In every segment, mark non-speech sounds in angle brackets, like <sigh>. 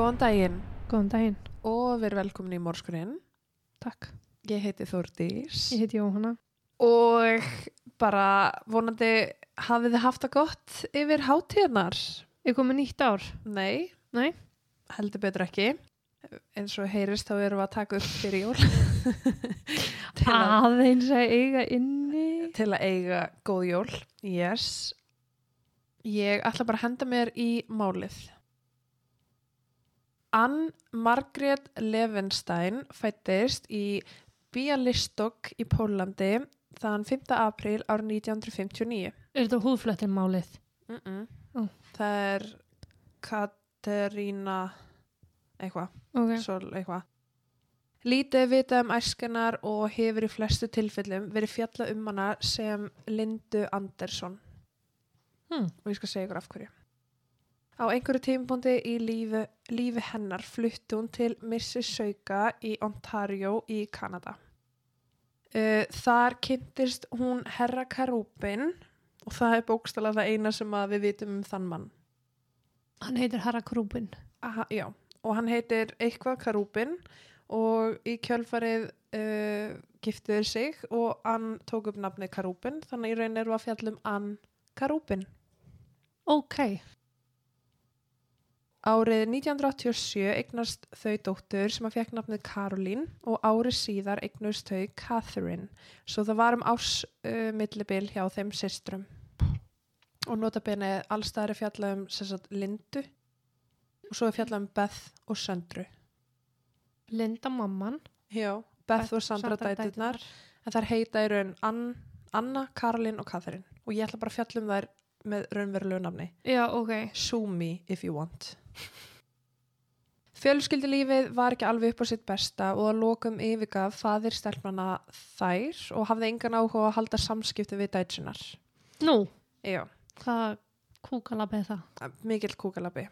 Góðan daginn Góðan daginn, og við erum velkomin í Mórskurinn. takk. Ég heiti Þórdís Ég heiti Jóhanna. og bara vonandi hafið þið haft það gott yfir hátíðnar. Er komið nýtt ár? Nei, Nei. heldur betur ekki. Eins og heyrist þá erum við að taka upp fyrir jól <laughs> Aðeins að eiga inni. til að eiga góð jól. Yes. Ég ætla bara að henda mér í málið. Ann Margrét Levenstein fættist í Bialystok í Pólandi þann 5. apríl árið 1959. Er þetta húðflettin málið? Mm -mm. Ó. Það er Katerína eitthvað, Ok. svo eitthvað. Lítið vitað um æskenar og hefur í flestu tilfellum verið fjalla um hana sem Lindu Andersson Hmm. og ég skal segja ykkur af hverju. Á einhverju tímapunkti í lífi, lífi hennar flutti hún til Mississauga í Ontario í Kanada. Uh, þar kynntist hún Herra Karúbin og það er bókstala það eina sem við vitum um þann mann. Hann heitir Harra Krúbin. Aha, já, og hann heitir eitthvað Karúbin og í kjölfarið uh, giftiður sig og hann tók upp nafnið Karúbin þannig í raun eru að fjallum Ann Karúbin. Ok. Árið 1987 eignast þau dóttur sem að fekk nafnið Caroline og árið síðar eignust þau Catherine. Svo það var um árs uh, hjá þeim systrum. Og notabene allstæðari fjalla um sem sagt, Lindu og svo er fjalla um Beth og Söndru. Linda mamman. Já, Beth og Sandra dæturnar. En þær heita í raun Ann, Anna, Caroline og Catherine. Og ég ætla bara að fjalla um þær með raunverulegu nafni. Já, ok. Sue me if you want. Fjölskyldilífið var ekki alveg upp á sitt besta og að lokum yfirgaf faðir stelpnana þær og hafði engan áhuga að halda samskipti við dætsunar. Nú, Já, hvað kúkalabið það? mikill kúkalabi.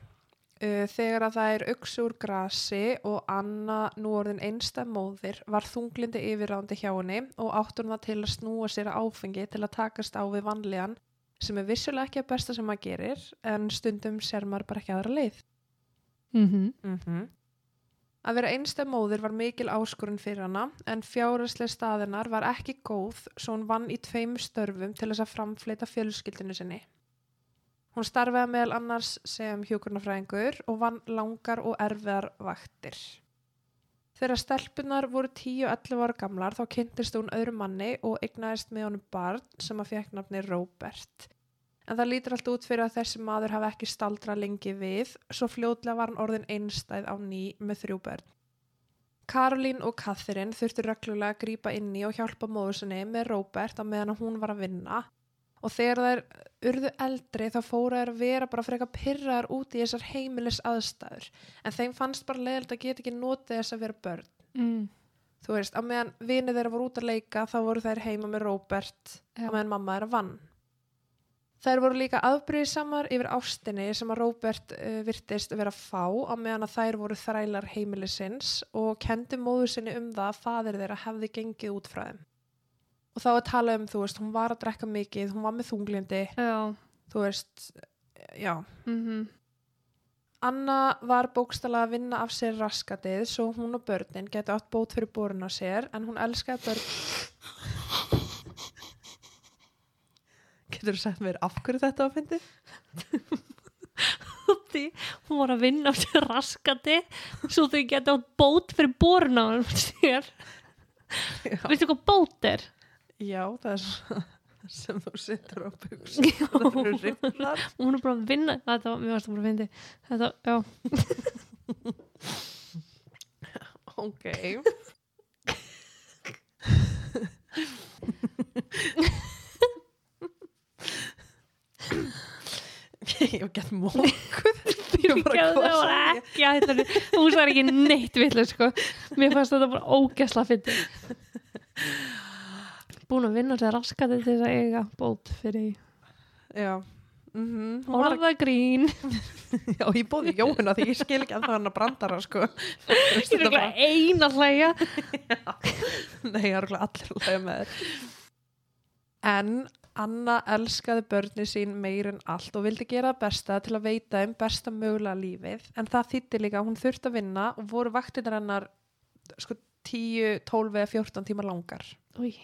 Uh, Þegar að það er auksu úr grasi og Anna nú orðin einsta móðir var þunglindi yfirrándi hjá henni og áttur það til að snúa sér áfengi til að takast á við vanlíðan sem er vissulega ekki að besta sem maður gerir en stundum sér maður bara ekki aðra leið. Mm Mm Að vera einstæð móðir var mikil áskorun fyrir hana en fjáraslega staðinar var ekki góð svo hún vann í tveim störfum til þess að framfleita fjölskyldinu sinni. Hún starfaði meðal annars sem hjókurnafræðingur og vann langar og erfiðar vaktir. Þegar stelpunar voru 10-11 ára gamlar þá kynntist hún öðru manni og egnaðist með honum barn sem að fekk nafni Robert. En það lítur allt út fyrir að þessi maður hafi ekki staldra lengi við, svo fljótlega var hann orðin einstæð á ný með þrjú börn. Karolín og Catherine þurftu reglulega að grípa inn í og hjálpa móður sinni með Robert á meðan hún var að vinna og þegar þær urðu eldri þá fóru þær að vera bara frekar pyrraðar út í þessar heimilis aðstæður en þeim fannst bara leiðilegt að geta ekki notið þess að vera börn. mm. Þú veist, á meðan vinið þeirra voru út að leika þá voru þær heima með Robert Já. á meðan mamma þeirra vann. Þær voru líka afbrýðisamar yfir ástinni sem að Robert uh, virtist vera fá á meðan að þær voru þrælar heimilisins og kendi móður sinni um það að fadir þeirra hefði gengið út frá þeim. Og þá að tala um, þú veist, hún var að drekka mikið, hún var með þunglindi, Já. þú veist, já. Mm Anna var bókstala að vinna af sér raskatið svo hún og börnin geti átt bót fyrir borun á sér en hún elskaði börn Getur þú sagt mér af hverju þetta var að fyndi? <laughs> Því hún var að vinna á sér raskati svo þau geta átt bót fyrir borun á hann. Veistu hvað bót er? Já, það er svo sem þú sittur á buksum það eru rifnar hún er bara að vinna þetta var, mér varst að bara að fyndi þetta, já, <laughs> Ok <laughs> Ég hef gett mókuð Ég var bara ekki að þetta þú sagði ekki neitt vitlega sko. Mér fannst þetta bara ógæsla fyndi búin að vinna sér raskati til þess að eiga bót fyrir Já. Mm -hmm. Hún orðagrín. Já, ég bóði Jóhanna því ég skil ekki að það hann að brandara sko. ég er ekki eina hlæja. Nei, ég er allir hlæja með. En Anna elskaði börni sín meir en allt og vildi gera besta til að veita um besta mögulega lífið en það þýtti líka að hún þurfti að vinna og voru vaktinir hennar sko 10, 12 eða 14 tíma langar. Új,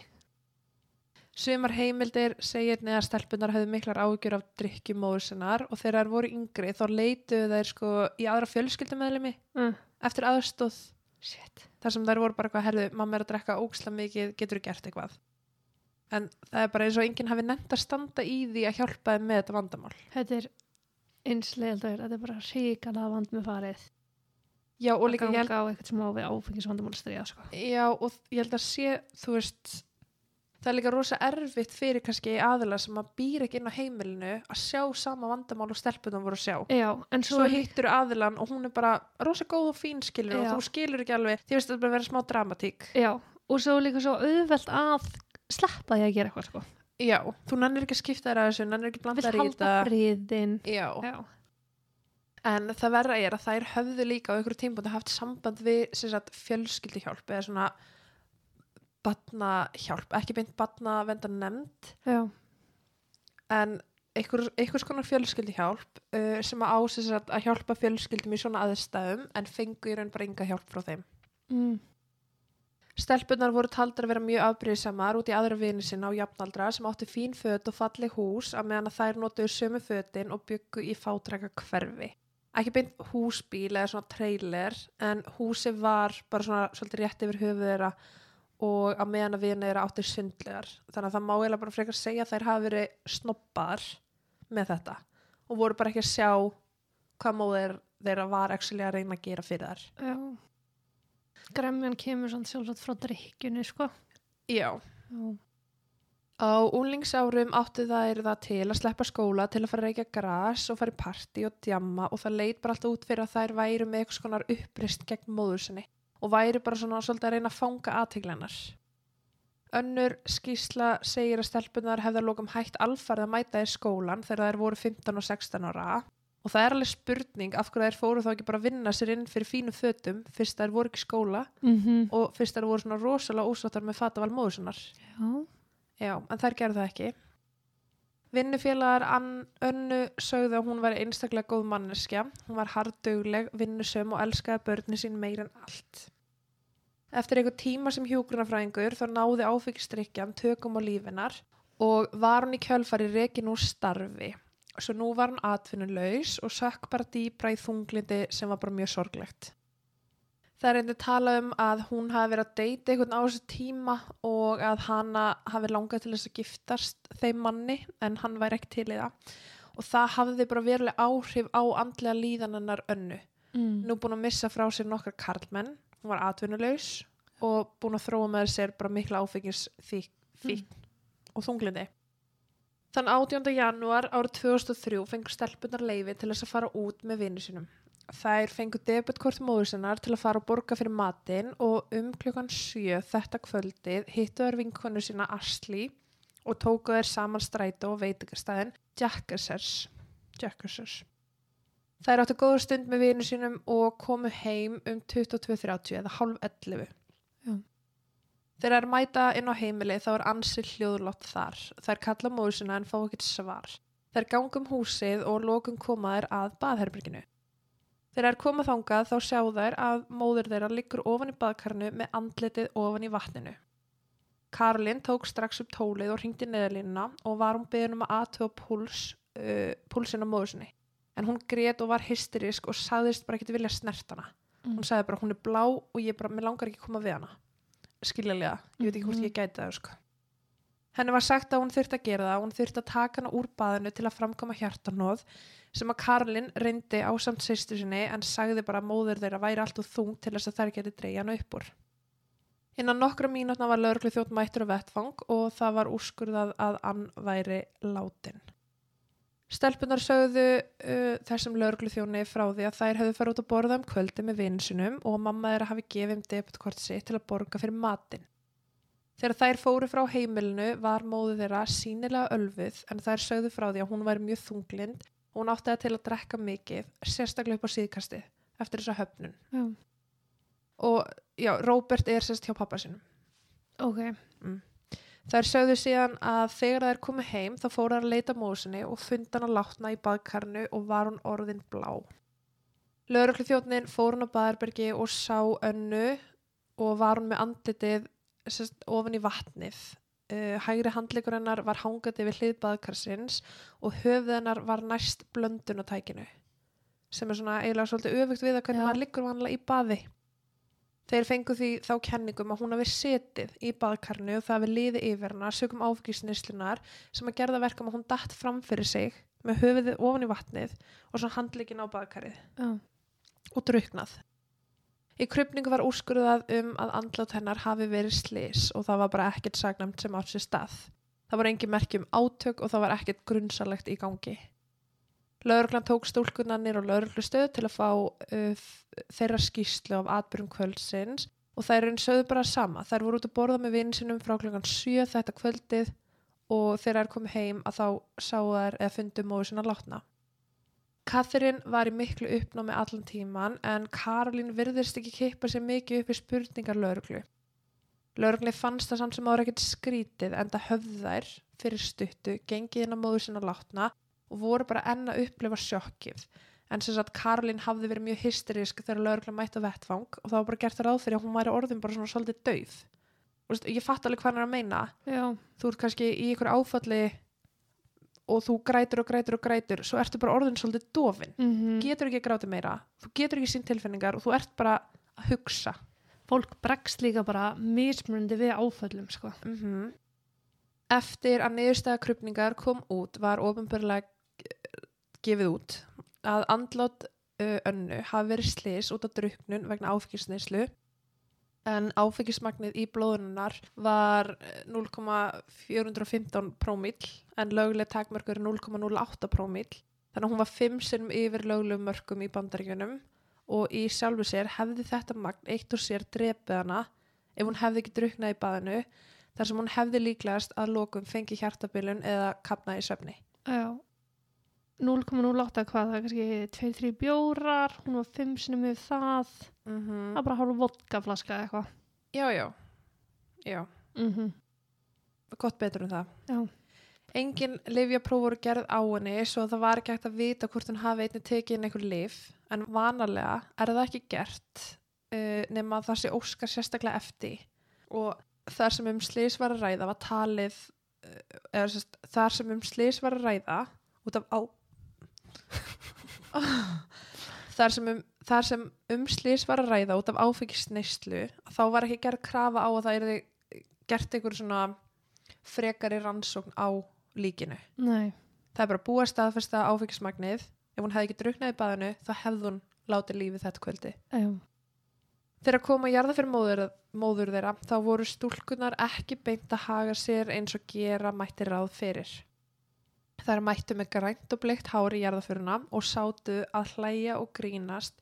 Sumar heimildir segir neða stelpunar höfðu miklar ágjur af drikkjumóður sinnar og þegar þær voru yngri þá leituðu þær sko í aðra fjölskyldumæðlimi uh, eftir aðstóð shit. þar sem þær voru bara eitthvað herðu, mamma er að drekka óksla mikið, getur þú gert eitthvað en það er bara eins og enginn hafi nefnt að standa í því að hjálpa þeim með þetta vandamál Þetta er einsleildur, þetta er bara ríkala vand með farið. já og líka að ganga á eitthvað sem á við áfengisvandamál stríða, sko. já, og ég held að sé þú veist það er líka rosa erfitt fyrir kannski aðila sem að býr ekki inn á heimilinu að sjá sama vandamál og stelpunum voru að sjá Já, en svo, svo hittur aðilan og hún er bara rosa góð og fín skilur og Já. þú skilur ekki alveg því veist þetta er bara að vera smá dramatík Já, og svo líka svo auðvelt að sleppa því að gera eitthvað, sko. já, þú nennir ekki að skipta þér að þessu nennir ekki að blanda þér í halda þetta friðin. já. Já. en það verra er að þær höfðu líka á einhverju tímpúndi haft samband við sagt, fjölskyldihjálp eða svona batnahjálp, ekki beint batnavenda nefnd Já. en einhver, einhvers konar fjölskyldihjálp uh, sem að á sem sagt, að hjálpa fjölskyldum í svona aðstæðum en fengu í raun bara enga hjálp frá þeim Mm. Stelpunar voru taldar að vera mjög afbrýðisamar út í aðra vini sinna á jafnaldra sem átti fín föt og falleg hús að meðan að þær notuðu sömu fötin og byggu í fátræka hverfi. Ekki beint húsbíl eða svona trailer en húsi var bara svona svolítið rétt yfir höfuð þeirra og að meðan að vini þeirra átti sundlegar. Þannig að það má eiginlega bara frekar segja að þær hafi verið snobbar með þetta og voru bara ekki að sjá hvað móðir þeirra var að reyna að gera fyrir þær. Já. Gremjan kemur svona sjálfsagt frá drikkjunni, sko. Já. Já. Á úlingsárum átti er það til að sleppa skóla til að fara að reykja gras og fara í partí og djamma og það leit bara alltaf út fyrir að þær væru með eitthvað skonar upprist gegn móður sinni og væri bara svona svolítið að reyna að fanga aðtiglennar. Önnur skýsla segir að stelpunar hefða lókum hægt alfarið að mæta í skólan þegar þær voru 15 og 16 ára og það er alveg spurning af hverju þær fóru þá ekki bara að vinna sér inn fyrir fínu fötum fyrst þær voru ekki skóla Mm og fyrst þær voru svona rosalega ósáttar með fataval móður sinnar. Já. Já, en þær gerðu það ekki. Vinnufélagar Ann- önnu sögðu að hún var einstaklega góð manneskja. Hún var hardugleg, vinnusöm og elskaði börni sín meir en allt. Eftir einhver tíma sem hjúgrunafræðingur þá náði áfengistrykjan tökum á lífinar og var hún í kjölfari rekin úr starfi. Svo nú var hún atvinnulaus og sökk bara dýbra í þunglindi sem var bara mjög sorglegt. Það er einnig talað um að hún hafi verið að deyta einhvern á þessu tíma og að hana hafi langað til þess að giftast þeim manni en hann væri ekki til í það. Og það hafði bara veruleg áhrif á andlega líðanannar önnu. Mm. Nú búin að missa frá sér nokkar karlmenn, hún var atvinnulaus og búin að þróa með sér bara mikla áfengis fík, fík og þunglindi. Þann 18. janúar árið 2003 fengur stelpunar leifi til þess að fara út með vinnu sínum. Þær fengur debutkort móður sinnar til að fara og borga fyrir matinn og um klukkan 7 þetta kvöldið hittu þær vinkonu sína Asli og tóku þær saman strætó og veitingastæðin Jackassers. Jackassers. Þær áttu góður stund með vinu sínum og komu heim um 22.30 eða halv 11. Þegar þær mæta inn á heimili þá er ansi hljóðlott þar. Þær kalla móður sinna en fá ekkert svar. Þær gangum húsið og lokum koma þær að baðherberginu. Þegar þær koma þangað þá sjá þær að móður þeirra liggur ofan í baðkarnu með andlitið ofan í vatninu. Karolin tók strax upp tólið og ringdi neðalínuna og var hún beðin um að aðtöfa púls, uh, púlsin á móður sinni. En hún grét og var hysterisk og sagðist bara ekki vilja snert hana. Mm. Hún sagði bara hún er blá og ég bara, langar ekki að koma við hana. Skiljalega, ég veit ekki hvort Mhm. ég gæti það, sko. Henni var sagt að hún þyrfti að gera það, hún þyrfti að taka hana úr baðinu til að framkoma hjartanóð sem að Karlin reyndi á samt sýstu sinni en sagði bara að móður þeirra væri allt og þung til þess að þær geti dreigja hana upp úr. Innan nokkra mínútna var lögreglu þjótt mættur á vettfang og það var úrskurðað að Ann væri látin. Stelpunar sögðu uh, þessum lögreglu þjóni frá því að þær hefðu farið út að borða um kvöldi með vinsunum og mamma þeirra hafi gefið um debutkort sitt til að borga fyrir matinn. Þegar þær fóru frá heimilinu var móðu þeirra sínilega ölfuð en þær sögðu frá því að hún væri mjög þunglind og hún átti það til að drekka mikið, sérstaklega upp á síðkastið eftir þessa höfnun. Já. Og já, Róbert er sérst hjá pappa sinum. Ok. Þær sögðu síðan að þegar þær komu heim þá fóru þær að leita móðusinni og funda hann að látna í baðkarnu og var hún orðin blá. Lögreglu þjóttnin fór hún á baðarbergi og sá önnu og var hún með andlitið ofan í vatnið. Uh, hægri handleikur hennar var hangandi við hlið baðkarsins og höfð hennar var næst blöndun á tækinu sem er svona eiginlega svolítið öfugt við að hvernig maður liggur vanlega í baði. Þeir fengu því þá kenningum að hún hafi setið í baðkarnu og það hafi liðið yfir hana sögum áfengisnislunar sem að gerða verkum að hún datt fram fyrir sig með höfuðið ofan í vatnið og svona handleikin á baðkarið Já. og druknað. Í krupningu var úrskurðað um að andlát hennar hafi verið slis og það var bara ekkert sagnamt sem átt sér stað. Það var engin merki um átök og það var ekkert grunnsalegt í gangi. Lögreglan tók stúlkunarnir og lögreglustöð til að fá uh, þeirra skýslu af atbyrjum kvöldsins og þær einn sögðu bara sama. Þær voru út að borða með vinn sinum frá klokkan 7 þetta kvöldið og þegar þær komið heim að þá sáu þær eða fundu móðu sinna látna. Katrin var í miklu uppnámi allan tíman en Karolín virðist ekki kippa sér mikið upp í spurningar lauruglu. Laurugli fannst það samt sem ára ekkert skrítið en það höfðu þær fyrir stuttu gengið inn á móður sinna látna og voru bara enn að upplifa sjokkið. En sem sagt Karolín hafði verið mjög hysterísk þegar laurugla mætti á vettfang og það var bara gert að ráð fyrir að hún væri orðin bara svona svolítið dauð. Og veist, ég fatt alveg hvað hann er að meina. Já. Þú ert kannski í ykkur áfalli og þú grætur og grætur og grætur svo ertu bara orðin svolítið dofin Mm getur ekki að gráta meira þú getur ekki sín tilfinningar og þú ert bara að hugsa Fólk bregst líka bara mismunandi við áföllum, sko. mm eftir að niðurstæða krupningar kom út var ofinbörlega gefið út að andlát uh, önnu hafi verið slis út af druknun vegna áfengisneislu en áfengismagnið í blóðunar var eh, 0,415 prómill en lögleg takmörkur er 0,08 prómill þannig að hún var fimm sinnum yfir löglegum mörkum í bandaríkjunum og í sjálfu sér hefði þetta magn eitt og sér drepið hana ef hún hefði ekki druknað í baðinu þar sem hún hefði líklegast að lokum fengi hjartabilun eða kapna í svefni. Já. 0,08 hvað, það er kannski 2-3 bjórar, hún var 5 sinum við það, Mm það er bara hálf vodkaflaska eða eitthvað. Já, já. Já, Mm gott betur en það. Já. Engin livjapróf voru gerð á henni svo það var ekki hægt að vita hvort hún hafi einnig tekið inn einhver liv en vanalega er það ekki gert uh, nema að það sé óskar sérstaklega eftir og þar sem um slís var að ræða var talið uh, eða sérst, þar sem um slís var að ræða út af á <laughs> þar sem um þar sem um slís var að ræða út af áfengisneislu þá var ekki gerð krafa á að það er gert einhver svona frekari rannsókn á líkinu Nei. það er bara búið að staðfesta áfengismagnið ef hún hefði ekki druknað í baðinu þá hefði hún látið lífið þetta kvöldi Já. þegar kom að jarða fyrir móður, móður þeirra þá voru stúlkunar ekki beint að haga sér eins og gera mætti ráð fyrir þær mættu með grænt og bleikt hár í jarðaföruna og sátu að hlæja og grínast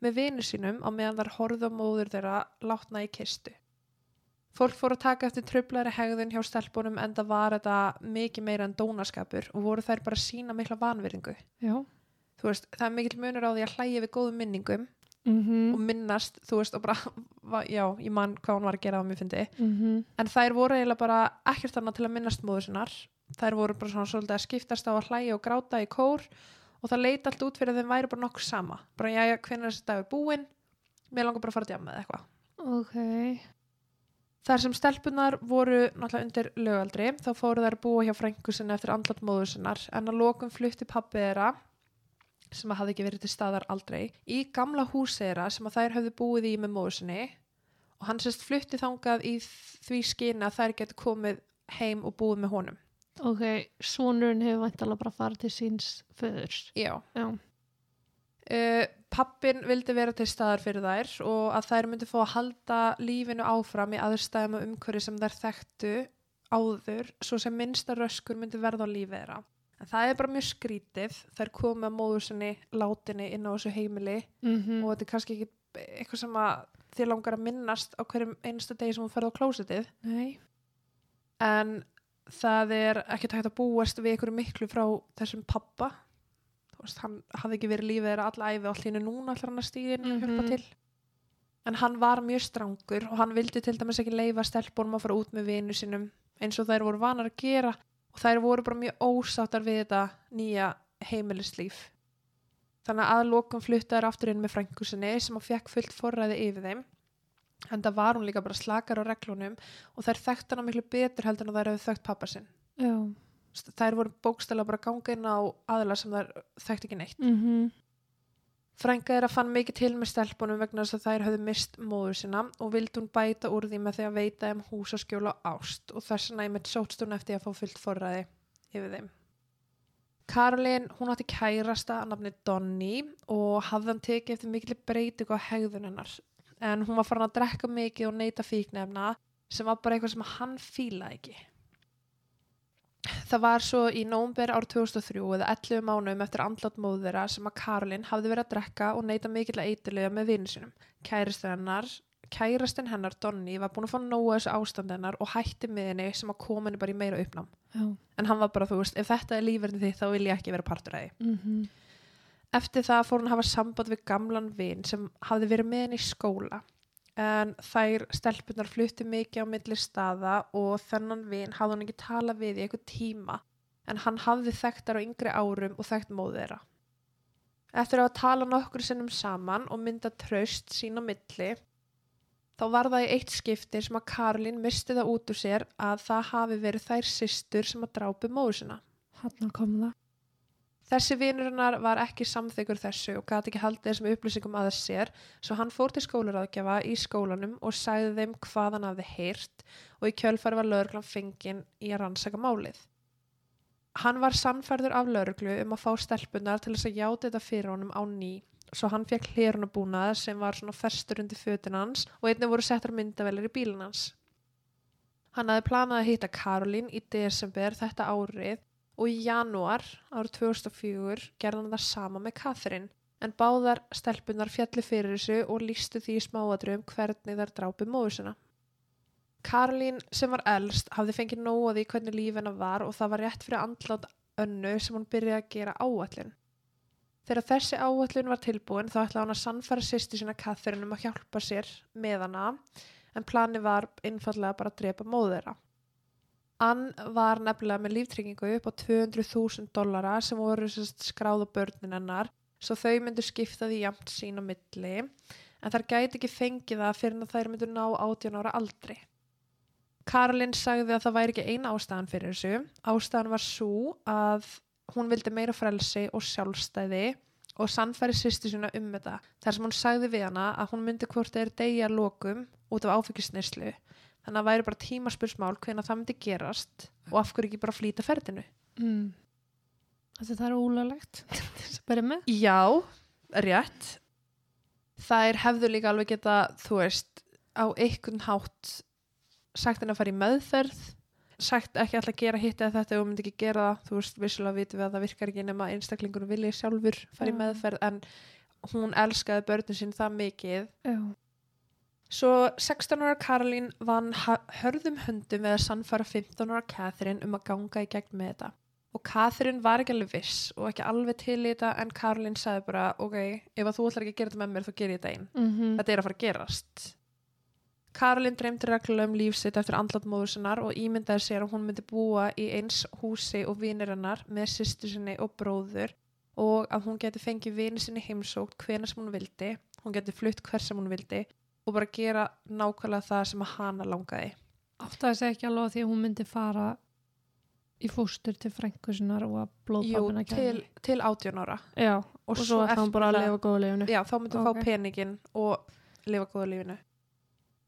með vinur sínum á meðan þær horfðu á móður þeirra látna í kistu Fólk fór að taka eftir tröflari hegðun hjá stelpunum en það var þetta mikið meira en dónaskapur og voru þær bara sína mikla vanveringu. Já. Þú veist, það er mikill munur á því að hlæja við góðum minningum Mm og minnast, þú veist, og bara, <laughs> já, ég man hvað hún var að gera á mér fyndi. -hmm. En þær voru eiginlega bara ekkert annað til að minnast móður sinnar. Þær voru bara svona svolítið að skiptast á að hlæja og gráta í kór og það leita allt út fyrir að þeim væri bara nokkuð sama. Bara, já, já, hvernig er þessi dagur búinn? Mér langar bara að fara að djama með eitthvað. Ok. Þar sem stelpunar voru náttúrulega undir lögaldri þá fóru þær búa hjá frængu sinni eftir andlat móður sinnar en að lokum flutti pappi þeirra sem að hafði ekki verið til staðar aldrei í gamla hús þeirra sem að þær höfðu búið í með móður sinni og hann sérst flutti þangað í því skina að þær getur komið heim og búið með honum. Ok, sonurinn hefur væntalega bara farið til síns föðurs. Já. Já. Uh, pappin vildi vera til staðar fyrir þær og að þær myndi fá að halda lífinu áfram í aðurstæðum og umhverju sem þær þekktu áður svo sem minnsta röskur myndi verða á lífið þeirra. En það er bara mjög skrítið þær komið að móður sinni látinni inn á þessu heimili Mm og þetta er kannski ekki eitthvað sem þið langar að minnast á hverjum einsta degi sem hún ferði á klósitið Nei. en það er ekkert hægt að búast við einhverju miklu frá þessum pappa veist, hann hafði ekki verið lífið þeirra alla æfi og hennu núna allar hann að stíða inn og hjálpa Mhm. til en hann var mjög strangur og hann vildi til dæmis ekki leifa stelpunum að fara út með vinu sínum eins og þær voru vanar að gera og þær voru bara mjög ósáttar við þetta nýja heimilislíf. Þannig að lokum fluttaður aftur inn með frængusinni sem að fekk fullt forræði yfir þeim. En það var hún líka bara slakar á reglunum og þær þekkt hana miklu betur heldur en þær hefði þekkt pappa sinn. Já. Þær voru bókstæla bara að ganga inn á aðla sem þær þekkt ekki neitt. Mm Frænga þeirra fann mikið til með stelpunum vegna þess að þær höfðu mist móður sína og vildi hún bæta úr því með því að veita þeim húsaskjóla ást og þess vegna einmitt sótst hún eftir að fá fullt forræði yfir þeim. Karolín, hún átti kærasta að nafni Donni og hafði hann tekið eftir mikil breytingu á hegðun hennar en hún var farin að drekka mikið og neyta fíknefna sem var bara eitthvað sem hann fílaði ekki. Það var svo í nómber ár 2003 eða 11 mánum eftir andlátt móðura sem að Karolin hafði verið að drekka og neyta mikill að eitilega með vinnu sinum. Kærastinn hennar, Donni var búin að fá nóga þessu ástand hennar og hætti með henni sem að koma henni bara í meira uppnám. Já. En hann var bara, þú veist, ef þetta er lífverðin þitt þá vil ég ekki vera partur að því. Mm Eftir það fór hann að hafa samband við gamlan vin sem hafði verið með henni í skóla. En þær stelpunar flutti mikið á milli staða og þennan vin hafði hann ekki talað við í eitthvað tíma. En hann hafði þekkt þær á yngri árum og þekkt móð þeirra. Eftir að tala nokkur sinnum saman og mynda traust sín á milli, þá var það í eitt skipti sem að Karlín misti það út úr sér að það hafi verið þær systur sem að drápu móður sinna. Hann kom það. Þessi vinurinnar var ekki samþykkur þessu og gati ekki haldið þessum upplýsingum að sér, svo hann fór til skólaráðgjafa í skólanum og sagði þeim hvað hann hafði heyrt og í kjölfari var lögreglan fenginn í að rannsaka málið. Hann var sannfærður af lögreglu um að fá stelpunar til þess að játa þetta fyrir honum á ný, svo hann fekk hlérunabúnað sem var svona ferstur undir fötin hans og einnig voru settar myndavelir í bílinn hans. Hann hafði planað að hitta Karolín í desember þetta árið og í janúar árið 2004 gerði hann það sama með Catherine en báðar stelpunar fjalli fyrir þessu og lístu því í smáadröfum hvernig þær drápi móður sinna. Karolín sem var elst hafði fengið nóa því hvernig líf hennar var og það var rétt fyrir andlátt önnu sem hún byrjaði að gera áallin. Þegar þessi áallin var tilbúin þá ætlaði hann að sannfæra sýsti sína Catherine um að hjálpa sér með hana en plani var einfallega bara að drepa móður þeirra. Ann var nefnilega með líftryggingu upp á 200.000 dollara sem voru skráð á börnin hennar svo þau myndu skipta því jamt sín á milli en þær gæti ekki fengið það fyrir að þær myndu ná 18 ára aldri. Karolin sagði að það væri ekki eina ástæðan fyrir þessu. Ástæðan var svo að hún vildi meira frelsi og sjálfstæði og sannfæri sýsti sína um þetta. Þar sem hún sagði við hana að hún myndi hvort þeir degja lokum út af áfengisneislu þannig að það væri bara tímaspursmál hvena það myndi gerast og af hverju ekki bara flýta ferðinu. Mm. Þetta það er <laughs> með. Já, rétt. Þær hefðu líka alveg geta, þú veist, á einhvern hátt sagt henni að fara í meðferð, sagt ekki alltaf að gera hitt eða þetta og myndi ekki gera það, þú veist, vissulega vitum við að það virkar ekki nema einstaklingur vilja sjálfur fara í meðferð en hún elskaði börnin sín það mikið Já. Svo 16 ára Karolín vann hörðum höndum við að sannfara 15 ára Catherine um að ganga í gegn með þetta. Og Catherine var ekki alveg viss og ekki alveg til í þetta en Karolín sagði bara, ok, ef þú ætlar ekki að gera þetta með mér þá ger ég þetta einn. Mm Þetta er að fara að gerast. Karolín dreymdi reglulega um lífsitt eftir andlat móður sinnar og ímyndaði sér að hún myndi búa í eins húsi og vinir hennar með sýstu sinni og bróður og að hún geti fengið vini sinni heimsókt hvena sem hún vildi, hún geti flutt hver sem hún vildi og bara gera nákvæmlega það sem að hana langaði. Átti að segja ekki alveg því að hún myndi fara í fóstur til frænkusinnar og að Jú, blóðpapina til, til 18 ára. Já, og, svo ætti hann bara að lifa góða lifinu. Já, þá myndi hún Ok. fá peningin og lifa góða lífinu.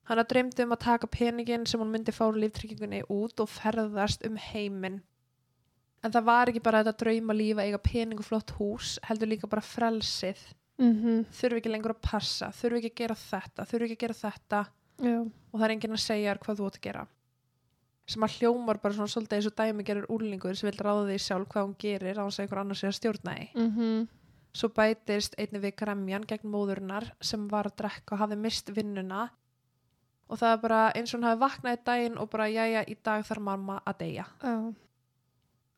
Hanna dreymdi um að taka peningin sem hún myndi fá líftryggingunni út og ferðast um heiminn. En það var ekki bara þetta drauma lífa eiga pening og flott hús, heldur líka bara frelsið. Mm Þurfi ekki lengur að passa, þurfi ekki að gera þetta, þurfi ekki að gera þetta Já, og það er enginn að segja hvað þú átt að gera. Sem að hljómar bara svona svolítið eins og dæmi gerur úrlingur sem vil ráða því sjálf hvað hún gerir á þess að einhver annars er að stjórna því. mm Svo bætist einnig við gremjan gegn móðurinnar sem var að drekka og hafði mist vinnuna og það er bara eins og hún hafi vaknað í daginn og bara jæja í dag þarf mamma að deyja. já,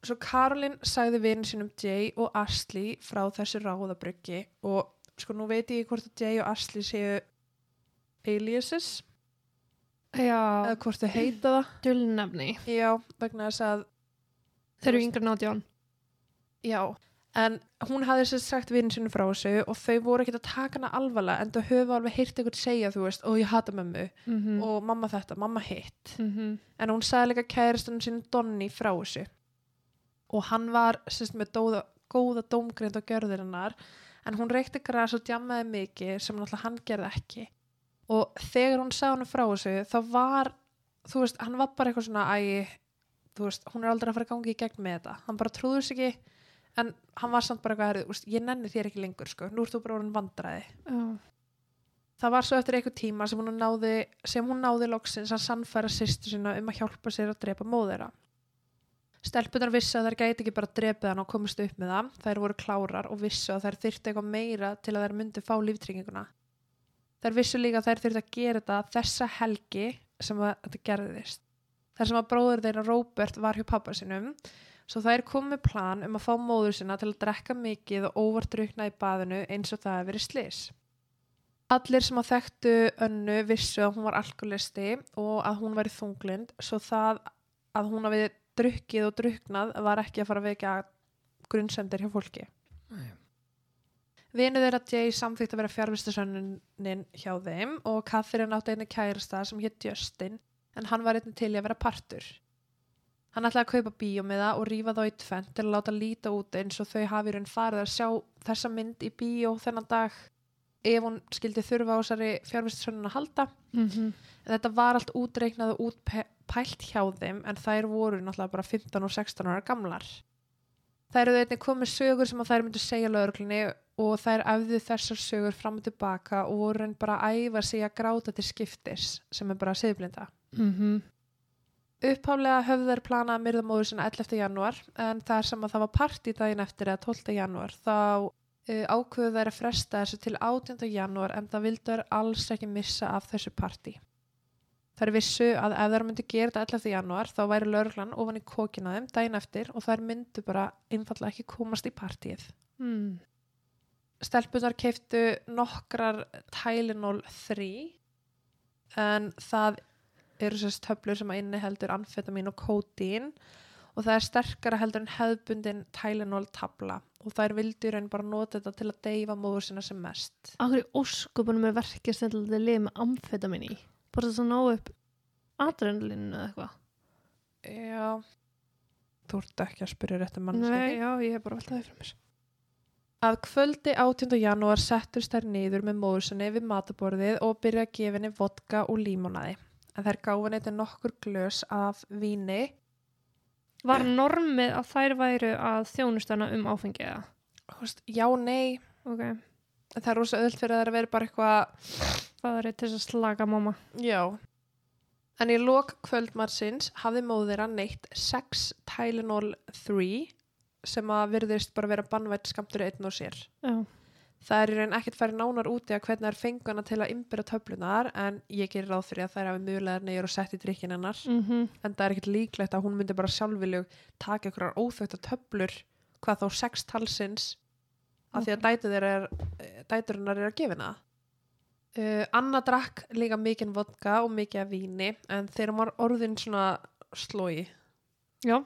Svo Karolin sagði vinn sínum Jay og Ashley frá þessu ráðabryggi og sko nú veit ég hvort að Jay og Ashley séu aliases Já, eða hvort þau heita það dulnefni. já, vegna þess að Þeir eru yngri nátján. já, en hún hafði sér sagt vinn sinni frá þessu og þau voru ekki að taka hana alvarlega en þau höfu alveg heyrt ykkur segja þú veist, og ég hata mömmu Mm -hmm. og mamma þetta, mamma hitt mm en hún sagði líka kæristunum sínum Donni frá þessu og hann var sérst með dóða, góða dómgrind á gjörðir hennar en hún reykti græs og djammaði mikið sem náttúrulega hann gerði ekki og þegar hún sagði hann frá þessu þá var, þú veist, hann var bara eitthvað svona æ, þú veist, hún er aldrei að fara að gangi í gegn með þetta, hann bara trúður sig ekki en hann var samt bara eitthvað úst, ég nenni þér ekki lengur sko, nú ert þú bara orðin vandræði Já. Það var svo eftir einhver tíma sem hún náði, sem hún náði loksins að sannfæra sýstu sína um að hjálpa sér að drepa móðera. Stelpunar vissu að þær gæti ekki bara drepið hann og komist upp með það. Þær voru klárar og vissu að þær þyrfti eitthvað meira til að þær myndi fá líftrygginguna. Þær vissu líka að þær þyrfti að gera þetta þessa helgi sem þetta gerðist. Þar sem að bróður þeirra Róbert var hjá pappa sinum. Svo þær komið plan um að fá móður sinna til að drekka mikið og óvart drukna í baðinu eins og það hefur verið slis. Allir sem að þekktu önnu vissu að hún var alkoholisti og að hún væri þunglind svo það að hún hafi drukkið og druknað var ekki að fara að vekja grunnsendir hjá fólki. Nei. Vinur þeirra Jay samþýtt að vera fjárvistasönnunin hjá þeim og Catherine átti einu kærasta sem hétt Justin en hann var einnig til að vera partur. Hann ætlaði að kaupa bíómiða og rífa þá í tvent til að láta líta út eins og þau hafi raun farið að sjá þessa mynd í bíó þennan dag ef hún skildi þurfa á þessari fjárvistasönnun að halda. Mm -hmm. Þetta var allt útreiknað og útpælt hjá þeim en þær voru náttúrulega bara 15 og 16 ára gamlar. Þær eru einnig komið sögur sem þær myndu segja lögurklunni og þær æfðu þessar sögur fram og tilbaka og voru einn bara að æfa sig að gráta til skiptis sem er bara siðblinda. Mm -hmm. Uppháflega höfðu þær planað að myrða móður sinna 11. janúar en það er sem að það var partí daginn eftir eða 12. janúar þá uh, ákveðu þær að fresta þessu til 18. janúar en það vildu þær alls ekki missa af þessu partí. Þær vissu að ef þær myndi gera þetta 11. janúar þá væri lauruglan ofan í kokina þeim daginn eftir og þær myndu bara einfallega ekki komast í partíið. mm. Stelpunar keiftu nokkrar Tylenol 3 en það eru sérst töflur sem að inni heldur amfetamin og kódín og það er sterkara heldur en hefðbundin Tylenol tabla og þær vildu í raun bara nota þetta til að deyfa móður sinna sem mest. Akkur í óskupunum er verkist til að liða með amfetamin í. Bara þess að ná upp adrenalinu eða eitthvað. Já, þú ert ekki að spyrja réttum mannski. Nei, já, ég er bara veltaði fyrir mér. Að kvöldi 18. janúar settust þær niður með móður sinni við mataborðið og byrja að gefa henni vodka og límonaði. En þær gáði henni til nokkur glös af víni Var normið að þær væru að þjónustana um áfengiða? Já, nei, Ok, en það er rosa öll fyrir að það er að vera bara eitthvað, það er til að slaga mamma. já. En í lok kvöldmarsins hafði móðir að neitt 6 Tylenol 3 sem að virðist bara vera bannvætt skamtur einn og sér. Já, Það er í raun ekkert farið nánar úti að hvernig það er fenguna til að ymbira töflunar en ég gerir ráð fyrir að þær hafi mjögulegar neyjur og sett í drikkin hennar. Mm en það er ekkert líklegt að hún myndi bara sjálfviljug taka ykkur óþögt töflur hvað þá sex talsins af því að þeirra er dætur hennar er að gefa hennar uh, Anna drakk líka mikinn vodka og mikið af víni en hún var orðin svona slói já,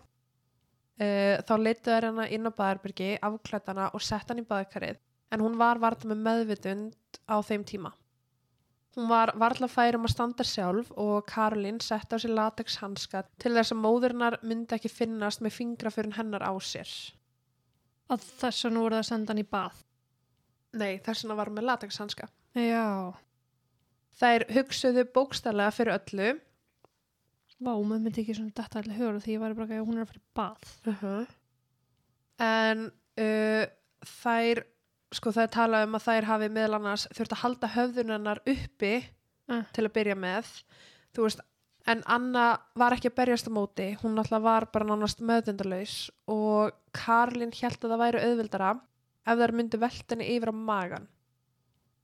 Uh, þá leituð þær hana inn á baðarbyrgi, afklættana og sett hann í baðkarið en hún var varla með meðvitund á þeim tíma. Hún var varla fær um að standa sjálf og Karolín sett á sér latex hanska til þess að móðurnar myndi ekki finnast með fingraförin hennar á sér. að þess að nú voru það að senda hann í bað. Nei, þess vegna var hún með latex hanska. Já, Þær hugsuðu bókstælega fyrir öllu. vá, maður myndi ekki svona detta allir hugur því ég var bara að hún er að fara í bað. Uh En uh, þær, sko það er talað um að þær hafi meðal annars þurft að halda höfðunarnar uppi Uh. til að byrja með. Þú veist, en Anna var ekki að berjast á móti. Hún alltaf var bara nánast meðdendalaus og Karlin held að það væri auðvildara ef þær myndi veltinni yfir á magan.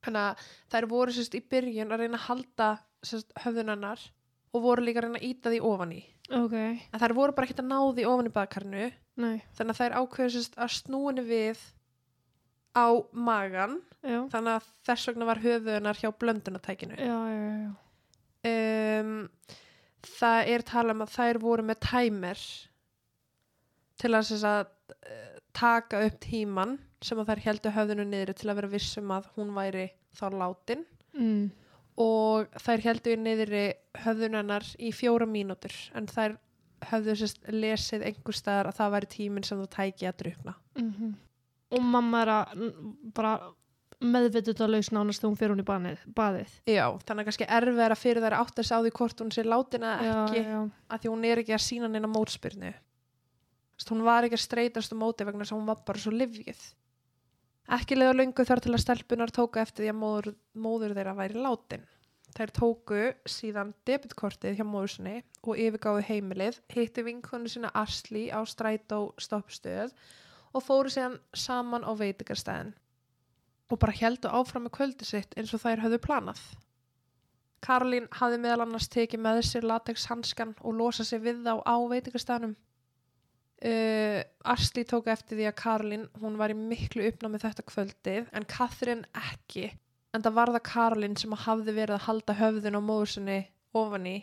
Þannig að þær voru sérst í byrjun að reyna að halda sérst höfðunarnar og voru líka að reyna að íta því ofan í. Ok, En þær voru bara ekkert að ná því ofan í baðkarnu nei, þannig að þær ákveður sérst að snúinu við á magan já, þannig að þess vegna var höfuðunar hjá blöndunatækinu um, það er tala um að þær voru með tæmer til að, sagt, eh, taka upp tíman sem að þær heldu höfðinu niður til að vera vissum að hún væri þá látin. Mm. og þær heldu niður höfðunennar í fjóra mínútur en þær höfðu sérst lesið einhver staðar að það væri tíminn sem þú tæki að drukna Mm og mamma er að bara meðvitið að laus nánast þegar hún fyrir hún í baðið, baðið. Já, þannig að kannski erfið að fyrir þær átt að sá því hvort hún sé látin eða ekki já, já. að því hún er ekki að sína neina mótspyrnu hún var ekki að streytast um móti vegna þess að hún var bara svo livgið ekki leða löngu þar til að stelpunar tóku eftir því að móður, móður þeirra væri látin þær tóku síðan debitkortið hjá móður sinni og yfirgáðu heimilið hitti vinkonu sinna Asli á strætó stoppstöð og fóru síðan saman á veitingarstæðin og bara heldu áfram með kvöldi sitt eins og þær höfðu planað Karolín hafði meðal annars tekið með sér latex hanskan og losa sig við þá á veitingastæðnum. Uh, Asli tók eftir því að Karolín, hún var í miklu uppnámið þetta kvöldið en Katrin ekki. En það var það Karolín sem hafði verið að halda höfðun á móðusinni ofan í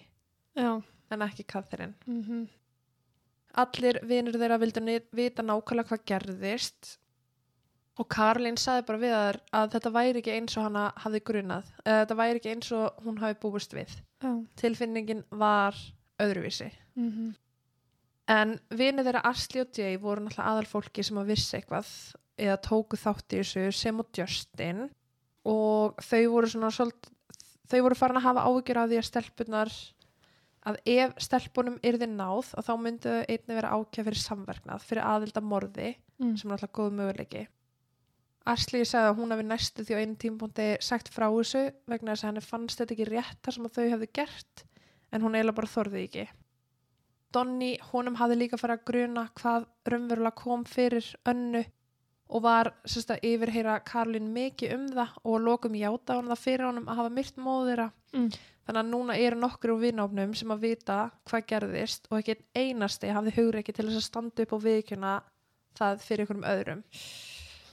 já. en ekki Katrin. Mm Allir vinur þeirra vildu ni- vita nákvæmlega hvað gerðist og Karolín sagði bara við þær að þetta væri ekki eins og hana hafði grunað. Þetta væri ekki eins og hún hafi búist við. já. tilfinningin var öðruvísi. Mm En vinið þeirra Asli og Jay voru náttúrulega aðal fólki sem að vissi eitthvað eða tóku þátt í þessu sem og Justin og þau voru svona svolít, þau voru farin að hafa áhyggjur af því að stelpunar að ef stelpunum yrði náð þá myndu þau einnig vera ákjað fyrir samverknað fyrir aðilda morði mm. sem er alltaf góð möguleiki. Asli sagði að hún hafi næstu því á einu tímpúndi sagt frá þessu vegna þess að henni fannst þetta ekki rétt þar sem þau hefðu gert en hún eiginlega bara þorði ekki. Donni, honum hafði líka farið að gruna hvað raunverulega kom fyrir önnu og var sérst að yfirheyra Karlin mikið um það og lokum játa hann það fyrir honum að hafa myrt móðira. Mm. Þannig að núna eru nokkur úr vináfnum sem að vita hvað gerðist og ekki einasti hafði hugur ekki til þess að standa upp og viðkjöna það fyrir einhverjum öðrum.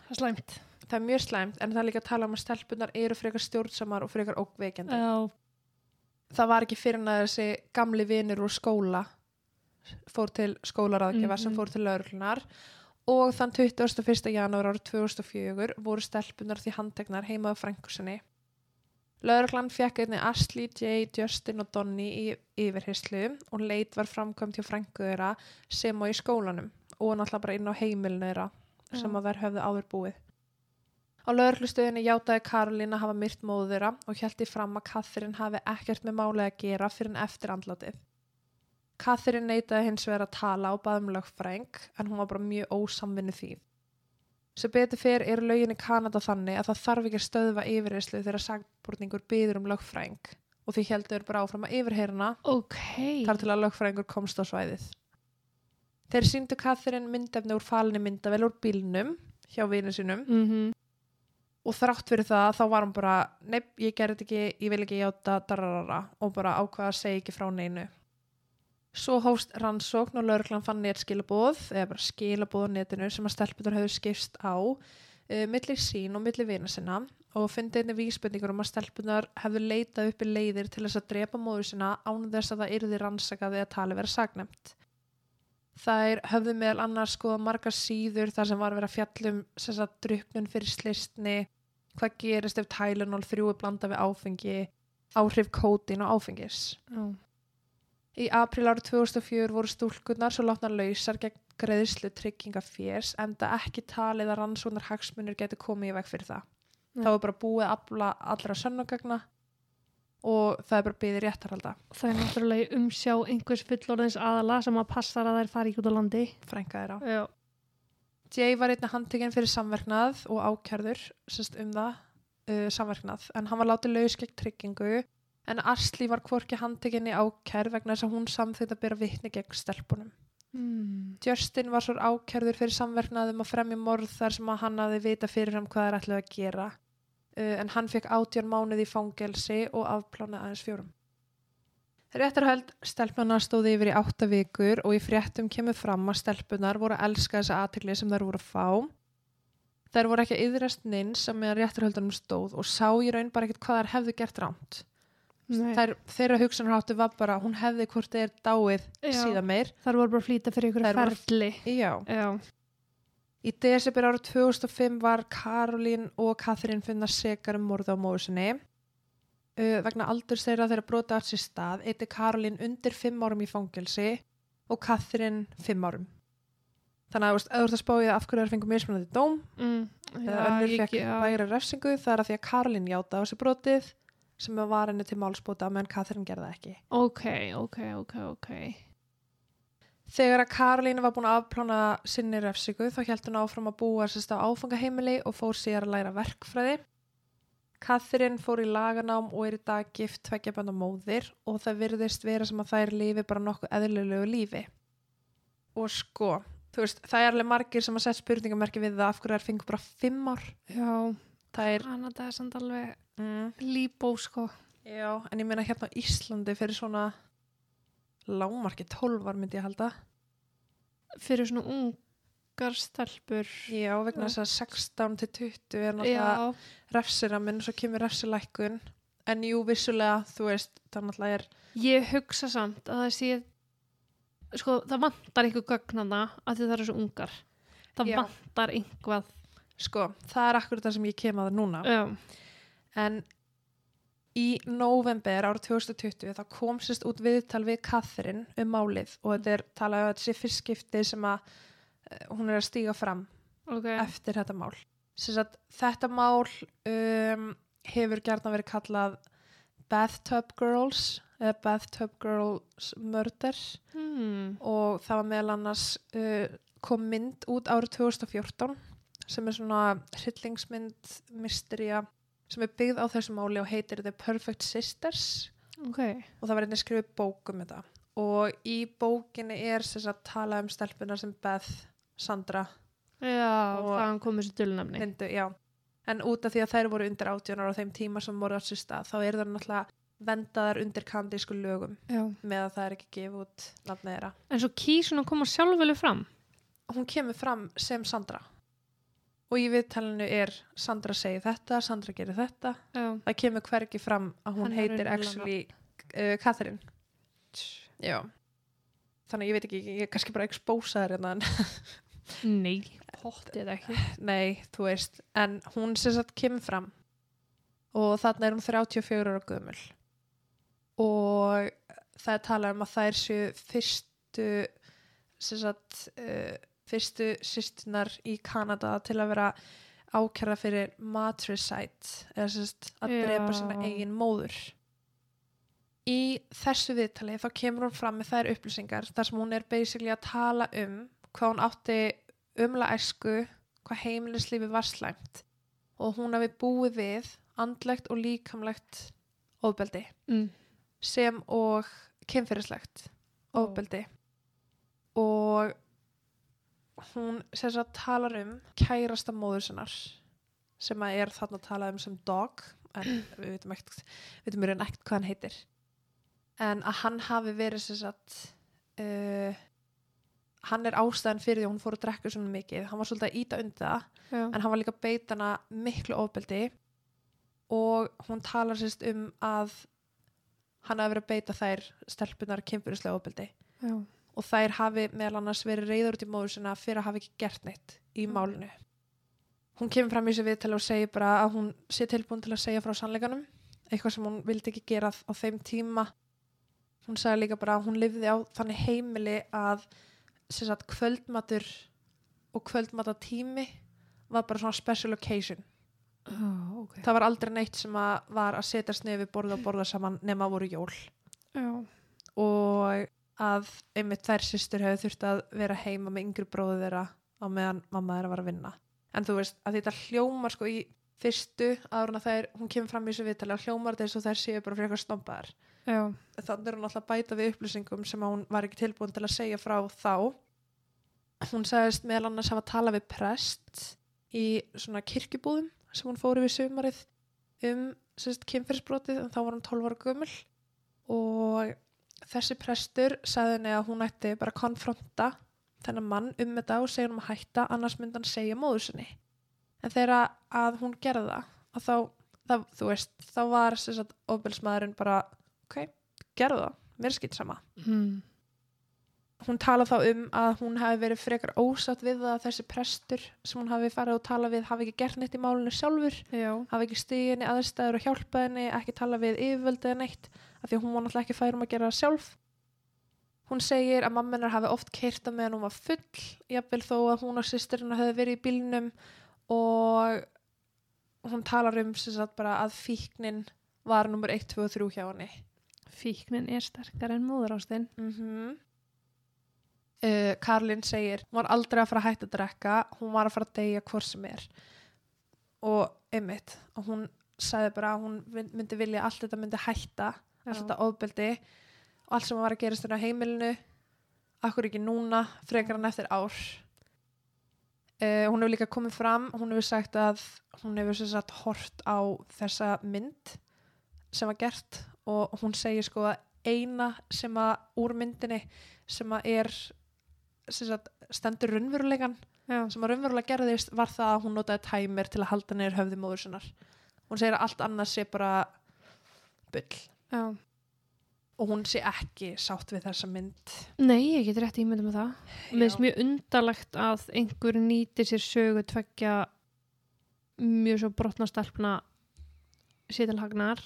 Það er slæmt. Það er mjög slæmt en það er líka að tala um að stelpunar eru frekar stjórnsamar og frekar ókveikjandi. Já. Það var ekki fyrir að þessi gamli vinur úr skóla fór til skólaráðgjafa sem Mhm. fór til lauruglunar og þann 21. janúar árið 2004 voru stelpunar því handtegnar heima á Lauruglan fekk einni Ashley, Jay, Justin og Donny í yfirheyslu og leit var framkvæmt hjá frængu þeirra sem og í skólanum og náttúrulega bara inn á heimilinu þeirra sem að þær höfðu áður búið. Á lauruglustöðinni játaði Karolín að hafa myrt móður þeirra og hjælti fram að Katrin hafi ekkert með málið að gera fyrir en eftir andlatið. Katrin neitaði hins vegar að tala og baði um lögfræng en hún var bara mjög ósamvinni því. Sem betur fyrir eru lögin í Kanada þannig að það þarf ekki að stöðva yfirheyslu þegar sagbúrningur byður um lögfræng og því heldur bara áfram að yfirheyrna Ok. þar til að lögfræðingur komst á svæðið. Þeir síndu Katrin myndefni úr falinni myndavel úr bílnum hjá vinu sinum Mm og þrátt fyrir það þá var hann bara nepp, ég gerði þetta ekki, ég vil ekki játa dararara og bara ákvaða að segja ekki frá neinu. Svo hófst rannsókn og lauruglan fann netskilabóð eða bara skilabóð á netinu sem að stelpunar höfðu skipst á uh, milli sín og milli vina sinna og fundi einni vísbendingur um að stelpunar hefðu leitað uppi leiðir til þess að drepa móður sinna án þess að það yrði rannsakað eða tali vera sagnemt. Þær höfðu meðal annars skoða margar síður þar sem var að vera fjallum sem sagt druknun fyrir slistni, hvað gerist ef 3 er blanda við áfengi, áhrif kótin og áfengis. Já. Í april árið 2004 voru stúlkunar svo látnar lausar gegn greiðslu tryggingafjers en það ekki talið að rannsóknar hagsmunir geti komið í veg fyrir það. Nei. Það var bara búið afla allra sönnugagna og það er bara byggðið réttarhalda, Það er náttúrulega í umsjá einhvers fullorðins aðala sem að passar að þær fari ekki út á landi. frænka þeirra. Já. Jay var einnig handtekinn fyrir samverknað og ákjærður sérst, um það uh, samverknað en hann var látið laus gegn tryggingu en Asli var hvorki handtekinn í ákjær vegna þess að hún samþýtt að byrja vitni gegn stelpunum. Mm. Justin var svo ákjærður fyrir samverknað um að fremja morð þar sem að hann hafi vita fyrir hann hvað er ætlaði að gera uh, en hann fekk átján mánuð í fangelsi og afplánaði aðeins fjórum. Réttarhöld stelpunar stóði yfir í átta vikur og í fréttum kemur fram að stelpunar voru að elska þessa aðtegli sem þær voru að fá. Þær voru ekki að yðrast neins sem meðan réttarhöldunum stóð og sá í raun bara ekkert hvað þær hefðu gert rámt. Þær, þeirra hugsanarháttu var bara hún hefði hvort er dáið Já. síðan meir þar voru bara að flýta fyrir ykkur Þær ferli Já. já, Í desember árið 2005 var Karolín og Katrín finna sekar um morða á móður sinni. Uh, vegna aldurs þeirra þeirra brota átt sér stað eitti Karolín undir 5 árum í fangelsi og Katrín 5 árum. Þannig að þú ert að spája af hverju þær fengum mismunandi dóm mm, eða önnur fekk já. væri refsingu það er að því að Karolín játa á sér brotið sem var henni til málsbóta meðan Katrín gerði það ekki. ok, ok, ok, ok Þegar að Karolín var búin að afplána sinni refsingu þá held hún áfram að búa sérst á áfangaheimili og fór sér að læra verkfræði. Katrín fór í laganám og er í dag gift tveggja bænda móðir og það virðist vera sem að þær lifi bara nokkuð eðlilegu lífi. Og sko, þú veist, það er alveg margir sem að setja spurningamerki við það af hverju þær fengur bara fimm ár. já, Það er, er samt alveg mm, líbó sko. Já, en ég meina hérna á Íslandi fyrir svona lámarki 12 ár myndi ég halda. fyrir svona ungar stelpur. Já, vegna þess að 16 til 20 er náttúrulega já, refsiramin og svo kemur refsilækkun. En jú, vissulega, þú veist það náttúrulega er, ég hugsa samt að það sé sko, það vantar einhver gögnana að því það eru svo ungar. Það Já. vantar einhvað sko, það er akkur það sem ég kem að það núna. Já, en í november árið 2020 þá kom sérst út viðtal við Catherine um málið og þetta er talað um að þetta sé fyrst skipti sem að eh, hún er að stíga fram ok. eftir þetta mál. Sérst að þetta mál um, hefur gerðna verið kallað Bathtub Girls eða Bathtub Girls Murder. Hmm. og það var meðal annars uh, kom mynd út árið 2014 sem er svona hryllingsmynd mysteria sem er byggð á þessu máli og heitir The Perfect Sisters. Ok, og það var einnig skrifið bók um þetta. Og í bókinni er að tala um stelpunar sem Beth, Sandra já, Og- þaðan komið sér já. En út af því að þær voru undir 18 ára á þeim tíma sem voru á sér stað, þá er það náttúrulega vendaðar undir kandísku lögum já. með að það er ekki gefið út en svo kýs hún að koma sjálfvölu fram. Hún kemur fram sem Sandra og í viðtalinu er Sandra segir þetta, Sandra gerir þetta. já, Það kemur hvergi fram að hún Hennar heitir actually uh, Catherine. Já. Þannig að ég veit ekki, ég er kannski bara expósaður hérna en nei, pottið ekki Nei, þú veist, en hún sem sagt kemur fram og þarna er hún 34 ára gömul og það er talað um að þær séu fyrstu sem sagt uh, fyrstu sýstunar í Kanada til að vera ákjara fyrir matricide eða sagt að Já. drepa sína eigin móður í þessu viðtali þá kemur hún fram með þær upplýsingar þar sem hún er basically að tala um hvað hún átti umla æsku hvað heimilislífi var slæmt og hún hafi búið við andlegt og líkamlegt ofbeldi mm. sem og kynferðislegt ofbeldi og hún sem sagt talar um kærasta móður sinnar sem að er þarna að tala um sem dog en við veitum ekkert við veitum en ekkert hvað hann heitir. En að hann hafi verið sem sagt uh, hann er ástæðan fyrir því að hún fór að drekka svona mikið. Hann var svolítið að íta undir það já, en hann var líka að beita hana miklu ofbeldi. Og hún talar sérst um að hann hafi verið að beita þær stelpunar kynfyrirslega ofbeldi. Já, og þær hafi meðal annars verið reyður út í móður sinna fyrir að hafa ekki gert neitt í Mm. málinu. Hún kemur fram í þessu viðtali og segir bara að hún sé tilbúin til að segja frá sannleikanum. Eitthvað sem hún vildi ekki gera á þeim tíma. Hún sagði líka bara að hún lifði á þannig heimili að sagt kvöldmatur og kvöldmatatími var bara svona special occasion. Já, ok. Það var aldrei neitt sem að var að setjast nefið borða og borða saman nema voru jól. Já, og að einmitt þær systur hefur þurft að vera heima með yngri bróðu þeirra á meðan mamma þeirra var að vinna. En þú veist að þetta hljómar sko í fyrstu áður en að þær, hún kemur fram í þessu viðtali og hljómar þess og þær séu bara fyrir eitthvað stombaðar já, þannig er hún alltaf bæta við upplýsingum sem hún var ekki tilbúin til að segja frá þá. Hún sagðist meðal annars hafa talað við prest í svona kirkjubúðum sem hún fór yfir sumarið um kynferðsbrotið en þá var hún 12 ára gömul. Og þessi prestur sagði henni að hún ætti bara að konfronta þennan mann um þetta og segja hann um að hætta annars myndi hann segja móður sinni en þegar að hún gerði það að þá, það, þú veist, þá var ofbelsmaðurinn bara ok, gerðu það, mér skilt sama mm. Hún tala þá um að hún hafi verið frekar ósatt við að þessi prestur sem hún hafi farið og tala við hafi ekki gert neitt í málinu sjálfur já, hafi ekki stigið henni aðstæður og hjálpað henni ekki tala við yfirvöldið eða neitt af því að hún var náttúrulega ekki færum að gera það sjálf. Hún segir að mamma hennar hafi oft keirta meðan hún var full jafnvel þó að hún og sýstirinn hefði verið í bílnum og hún talar um sem sagt bara að fíknin var nummer 1, 2 og 3 hjá henni. Fíknin er sterkar en móður ástinn mm uh, Karlin segir hún var aldrei að fara að hætta að drekka hún var að fara að deyja hvort sem er. Og einmitt og hún sagði bara að hún myndi vilja allt þetta myndi hætta allt þetta ofbeldi og allt sem var að gerast þarna á heimilinu. Akkur ekki núna, frekar hann eftir ár. Uh, hún hefur líka komið fram hún hefur sagt að hún hefur sem sagt hort á þessa mynd sem var gert og hún segir sko að eina sem að úr myndinni sem að er sagt, stendur raunverulegan já, sem að raunverulega gerðist var það að hún notaði tæmir til að halda niður höfði móður sinnar. Hún segir að allt annað sé bara bull. Já. Og hún sé ekki sátt við þessa mynd. Nei, ég get rétt ímyndum með það. Mér finnst mjög undarlegt að einhver nýtir sér sögu tveggja mjög svo brotna stelpna sétilhagnar.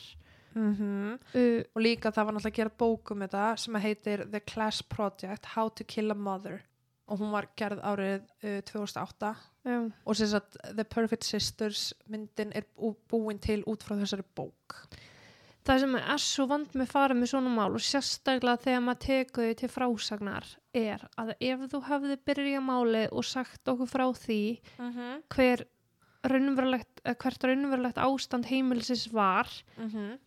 Mm Uh, og líka það var náttúrulega að gera bók um þetta sem heitir The Class Project How to Kill a Mother. Og hún var gerð árið uh, 2008 já, og sem sagt The Perfect Sisters myndin er bú- búin til út frá þessari bók. Það sem er svo vand með fara með svona mál og sérstaklega þegar maður tekur þau til frásagnar er að ef þú hafði byrjað máli og sagt okkur frá því mm -hmm. hver raunverulegt, eh, hvert raunverulegt ástand heimilisins var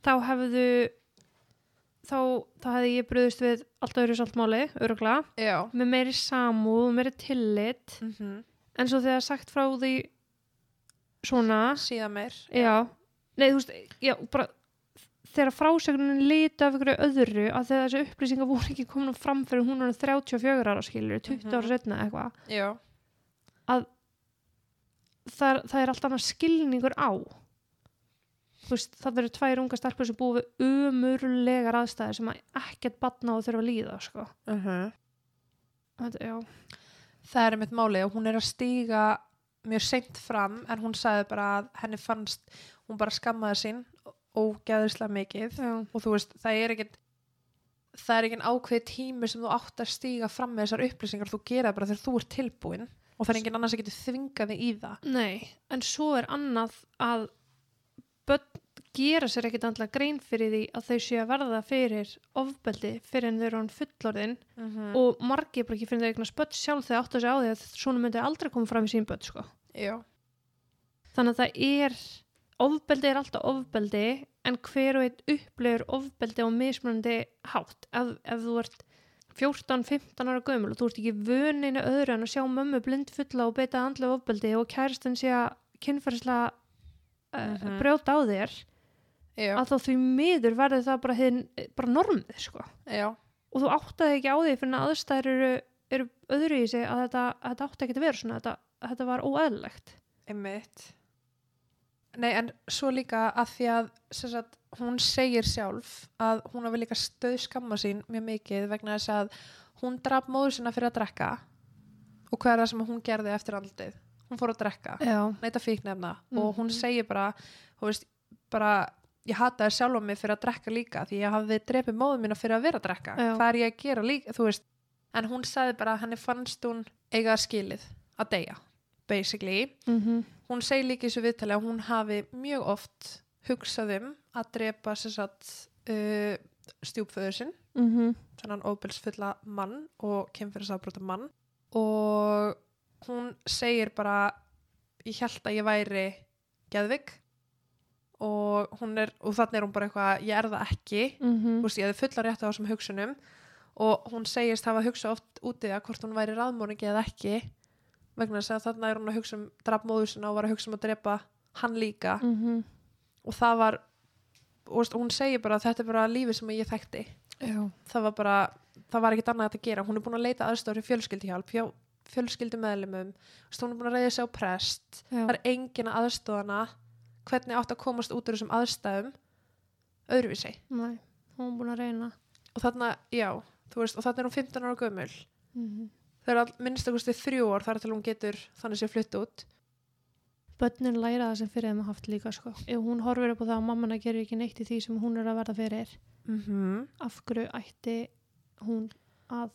þá hefðu þá, þá hefði ég bröðist við allt öðru saltmáli, öruglega já. Með meiri samúð og meiri tillit. Mm -hmm. en svo þegar sagt frá því svona síðan meir. Já, nei veist já, bara þegar frásögnin líti af ykkur öðru að þegar þessi upplýsingar voru ekki komin fram fyrir hún er 34 ára skilur 20 ára Mhm. setna eitthvað. Já, það, það er allt annað skilningur á. Veist, það eru tvær unga stelpur sem búið umurlegar aðstæðir sem að ekkert batna og þurfa að líða sko. Þetta, já, það er mitt máli og hún er að stíga mjög seint fram en hún sagði bara að henni fannst hún bara skammaði sín ógeðislega mikið já, og þú veist, það er ekkert það er ekki ákveð tími sem þú átt að stíga fram með þessar upplýsingar. Þú gera bara þegar þú ert tilbúin og það er enginn annars að geta þvingað þig í það nei en svo er annað að börn gera sér ekkert andla grein fyrir því að þau séu að verða fyrir ofbeldi fyrir en þau eru hann fullorðin mm -hmm. og margir bara ekki fyrir þau eignast börn sjálf þegar áttu að segja á því að svona myndi aldrei koma fram í sín börn sko. þannig að það er ofbeldi er alltaf ofbeldi en hver og einn upplifur ofbeldi á mismunandi hátt ef, ef þú ert 14-15 ára gömul og þú ert ekki vöninu öðru en að sjá mömmu blind fulla og beita andlega ofbeldi og kærastan sé að kynferðislega uh, Mhm. brjóta á þér já, að þá því miður verður það bara, hinn, bara normið sko. og þú áttaði ekki á því fyrir að aðstæður eru, eru öðru í sig að þetta, að þetta átti ekki að vera svona að þetta, að þetta var óeðlegt einmitt Nei, en svo líka að því að sagt, hún segir sjálf að hún hafi líka stöð skamma sín mjög mikið vegna þess að hún draf móður sinna fyrir að drekka. Og hvað er það sem hún gerði eftir aldrei hún fór að drekka, Já, neita fíknefna og hún Mhm. segir bara, veist, bara ég hataði sjálf á mig fyrir að drekka líka því ég hafði drepið móður mína fyrir að vera að drekka. Já. hvað er ég að gera líka, þú veist? En hún sagði bara að henni fannst hún eiga skilið að deyja basically. Mm hún segir líka í þessu viðtali að hún hafi mjög oft hugsað um að drepa sagt uh, stjúpföður sinn. -hmm. þannig óbilsfulla mann og kynferðisafbrota mann. Og hún segir bara ég held að ég væri geðvik og er og þannig er hún bara eitthvað, ég er það ekki. Mm þú veist, ég hefði fulla rétt á þessum hugsunum. Og hún segist hafa hugsað oft úti að hvort hún væri ráðmóringi eða ekki vegna þess að þarna er hún að hugsa um drafmóður sinna og var að hugsa um að drepa hann líka. -hmm. og það var og hún segir bara að þetta er bara lífið sem ég þekkti. Já. það var bara, það var ekkert annað að gera. Hún er búin að leita aðstofur í fjölskyldihjálp hjá fjölskyldumeðlumum veist, hún er búin að reyða sig á prest. Já. það er engin að aðstofana hvernig átt að komast út úr þessum aðstæðum öðruvísi? Nei. hún er búin að reyna. Og þarna, já, þú veist, og þarna er hún 15 ára gömul. Mm þau eru all, minnst að kosti þrjú ár þar til hún getur þannig sé flutt út börnin læra það sem fyrir þeim að haft líka sko. ef hún horfir upp á það að mammana gerir ekki neitt í því sem hún er að verða fyrir mm -hmm. af hverju ætti hún að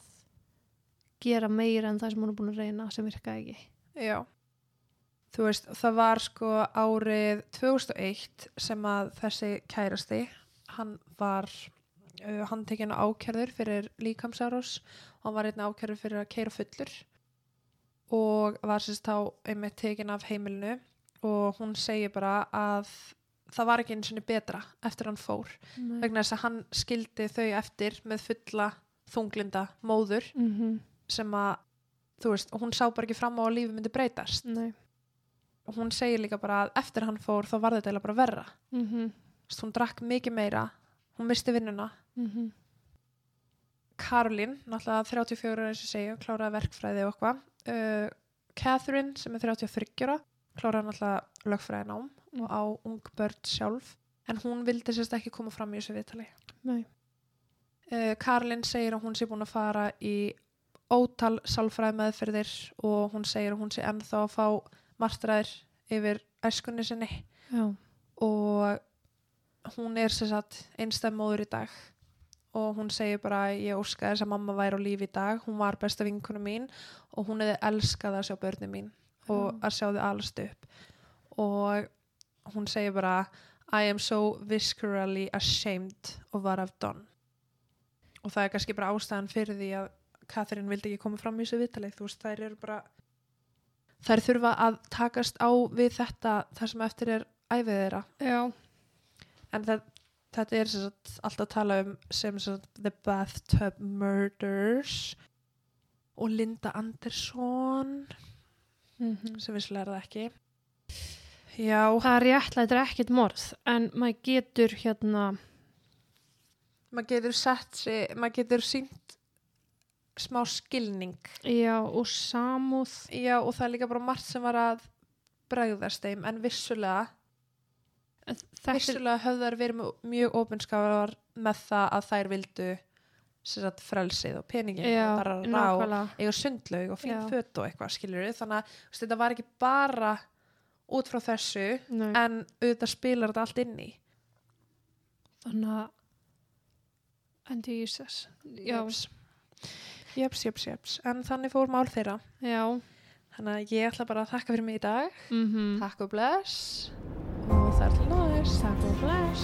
gera meira en það sem hún er búin að reyna sem virkaði ekki já þú veist, það var sko árið 2001 sem að þessi kærasti hann var uh, hann tekinn ákjörður fyrir líkamsárós hann var einnig ákjörður fyrir að keira fullur og var sérst þá einmitt tekinn af heimilinu og hún segir bara að það var ekki eins og betra eftir hann fór Nei. vegna þess að hann skildi þau eftir með fulla þunglinda móður Mhm. sem að þú veist, hún sá bara ekki fram á að lífi myndi breytast Nei. og hún segir líka bara að eftir hann fór þá var þetta bara verra. Þú veist, hún drakk mikið meira hún misti vinnuna Mhm. Karolín, náttúrulega 34 ára eins og segja, kláraði verkfræði og eitthvað uh, Catherine sem er 33 ára kláraði náttúrulega lögfræði nám og á ung börn sjálf en hún vildi sérst ekki koma fram í þessu viðtali Nei. uh, Karolín segir að hún sé búin að fara í ótal sálfræði meðferðir og hún segir að hún sé ennþá að fá marstræðir yfir æskunni sinni Já. og hún er sem sagt einstæð móður í dag og hún segir bara ég óska þess að mamma væri á lífi í dag, hún var besta vinkuna mín og hún hefði elskað að sjá börni mín og að sjá þau alast upp. Og hún segir bara I am so viscerally ashamed of what I've done. Og það er kannski bara ástæðan fyrir því að Catherine vildi ekki koma fram í þessu viðtalið, þú veist, þær eru bara þær þurfa að takast á við þetta þar sem eftir er æfið þeirra. Já. en það, þetta er sem sagt, alltaf að tala um sem sagt, The Bathtub Murders og Linda Anderson Mhm. sem visslega er það ekki. Já, Það er réttlætt ekkert morð en maður getur hérna maður getur sett sig, maður getur sínt smá skilning. Já og samúð. Já og það er líka bara margt sem var að bregðast þeim en vissulega er, vissulega höfðar verið mjög- opinskáðar með það að þær vildu sagt, frelsið og peningin já, og bara rá nákvæmlega. eiga sundlaug og fín Já. föt og eitthvað skilur þannig að veist, þetta var ekki bara út frá þessu Nei. en auðvitað spilar þetta allt inn í. Þannig að en Jesus jeps, jeps, jeps en þannig fór mál þeirra. Já. Þannig að ég ætla bara að þakka fyrir mig í dag. Mm takk og bless Þar til náður, takk og bless.